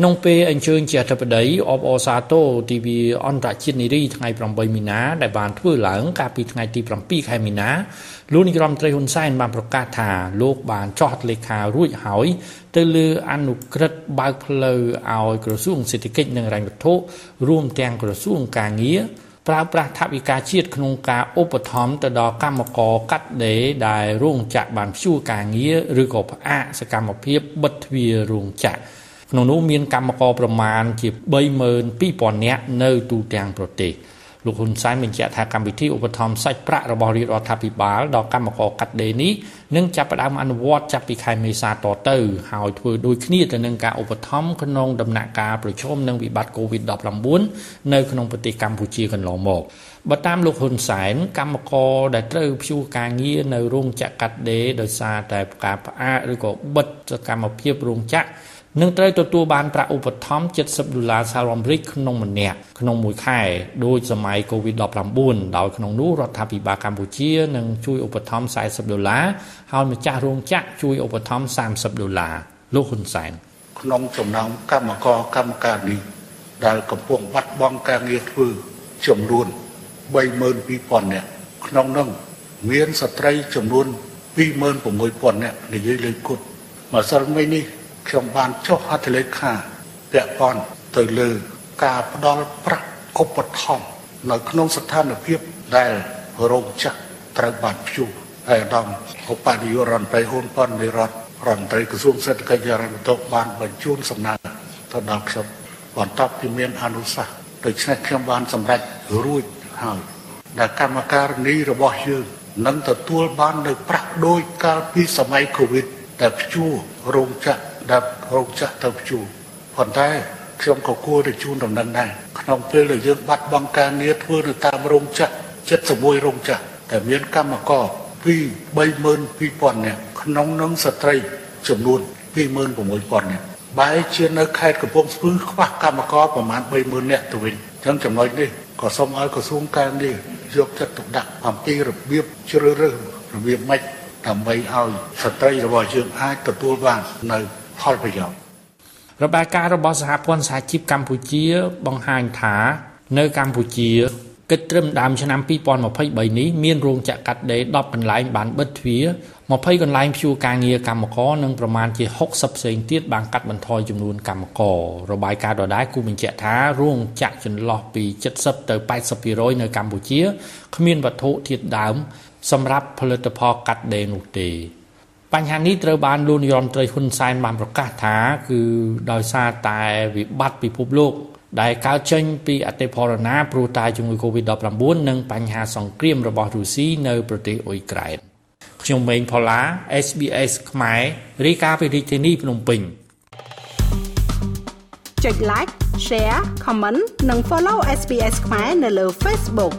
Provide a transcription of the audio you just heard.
ក្នុងពេលអញ្ជើញជាអធិបតីអបអសាទរទិវាអន្តរជាតិនារីថ្ងៃ8មីនាដែលបានធ្វើឡើងកាលពីថ្ងៃទី7ខែមីនាលោកនាយរដ្ឋមន្ត្រីហ៊ុនសែនបានប្រកាសថាលោកបានចោះលេខារួចហើយទៅលើអនុក្រឹត្យបើកផ្លូវឲ្យក្រសួងសេដ្ឋកិច្ចនិងរញ្ញវត្ថុរួមទាំងក្រសួងកាងារប្រើប្រាស់ថវិកាជាតិក្នុងការឧបត្ថម្ភទៅដល់កម្មករកាត់ដេរដែលរោងចក្របានព្យួរការងារឬក៏ផ្អាកសកម្មភាពបិទទ្វាររោងចក្រ ក្នុងនោះមានកម្មករប្រមាណជា32000នាក់នៅទូទាំងប្រទេសលោកហ៊ុនសែនបញ្ជាក់ថាកម្មវិធីឧបត្ថម្ភសាច់ប្រាក់របស់រាជរដ្ឋាភិបាលដល់កម្មករកាត់ដេរនេះនឹងចាប់ផ្ដើមអនុវត្តចាប់ពីខែមេសាតទៅហើយធ្វើដូចគ្នាទៅនឹងការឧបត្ថម្ភក្នុងដំណាក់កាលប្រឈមនឹងវិបត្តិ COVID-19 នៅក្នុងប្រទេសកម្ពុជាកន្លងមកបើតាមលោកហ៊ុនសែនកម្មករដែលត្រូវព្យួរការងារនៅរោងចក្រកាត់ដេរដោយសារតែការផ្អាកឬក៏បិទសកម្មភាពរោងចក្រ នឹងត្រូវទទួលបានប្រាក់ឧបត្ថម្ភ70ដុល្លារសហរដ្ឋអាមេរិកក្នុងម្នាក់ក្នុងមួយខែដោយសម័យ COVID-19 ដោយក្នុងនោះរដ្ឋាភិបាលកម្ពុជានឹងជួយឧបត្ថម្ភ40ដុល្លារហើយម្ចាស់រោងចក្រជួយឧបត្ថម្ភ30ដុល្លារលោកហ៊ុនសែនក្នុងចំណោមកម្មករកម្មការនេះដែលកំពុងបាត់បង់ការងារធ្វើចំនួន32000នាក់ក្នុងនោះមានស្ត្រីចំនួន26000នាក់និយាយលេខគត់ម្សិលមិញនេះ ខ្ញុំបានចុះហត្ថលេខាពាក់ព័ន្ធទៅលើការផ្ដល់ប្រាក់ឧបត្ថម្ភនៅក្នុងស្ថានភាពដែលរោងចក្រត្រូវបានព្យួរហើយឧត្តមឧបនាយករដ្ឋមន្ត្រីហ៊ុនប៉ាន់នៃរដ្ឋរដ្ឋមន្ត្រីក្រសួងសេដ្ឋកិច្ចនិងរដ្ឋមន្ត្រីបានបញ្ជូនសំណើទៅដល់ខ្ញុំបន្ទាប់ពីមានអនុសាសន៍ដូច្នេះខ្ញុំបានសម្រេចរួចហើយដែលកម្មការនេះរបស់យើងនឹងទទួលបាននៅប្រាក់ដូចកាលពីសម័យកូវីដដែលព្យួររោងចក្រ ដែលរោងចក្រទៅព្យួរប៉ុន្តែខ្ញុំក៏គួរតែជូនដំណឹងដែរក្នុងពេលដែលយើងបាត់បង់ការងារធ្វើនៅតាមរោងចក្រ71រោងចក្រតែមានកម្មករពី32000នាក់ក្នុងនោះស្ត្រីចំនួន26000នាក់បែរជានៅខេត្តកំពង់ស្ពឺខ្វះកម្មករប្រមាណ30000នាក់ទៅវិញអញ្ចឹងចំណុចនេះក៏សូមឲ្យក្រសួងការងារយកចិត្តទុកដាក់អំពីរបៀបជ្រើសរើសរបៀបម៉េចដើម្បីឲ្យស្ត្រីរបស់យើងអាចទទួលបាននៅ ផលប្រយោជន៍របាយការណ៍របស់សហព័ន្ធសហជីពកម្ពុជាបង្ហាញថានៅកម្ពុជាគិតត្រឹមដើមឆ្នាំ2023នេះមានរោងចក្រកាត់ដេរ10កន្លែងបានបិទទ្វារ20កន្លែងព្យួរការងារកម្មករនិងប្រមាណជា60ផ្សេងទៀតបានកាត់បន្ថយចំនួនកម្មកររបាយការណ៍ដដែលគូបញ្ជាក់ថារោងចក្រចន្លោះពី70ទៅ80%នៅកម្ពុជាគ្មានវត្ថុធាតុដើមសម្រាប់ផលិតផលកាត់ដេរនោះទេ បញ្ហានេះត្រូវបានលោកនាយរដ្ឋមន្ត្រីហ៊ុនសែនបានប្រកាសថាគឺដោយសារតែវិបត្តិពិភពលោកដែលកើតចេញពីអតិផរណាព្រោះតែជំងឺ Covid-19 និងបញ្ហាសង្គ្រាមរបស់រុស្ស៊ីនៅប្រទេសអ៊ុយក្រែនខ្ញុំម៉េងផល្លា SBS ខ្មែររាយការណ៍ពីរាជធានីភ្នំពេញចុច like share comment និង follow SBS ខ្មែរនៅលើ Facebook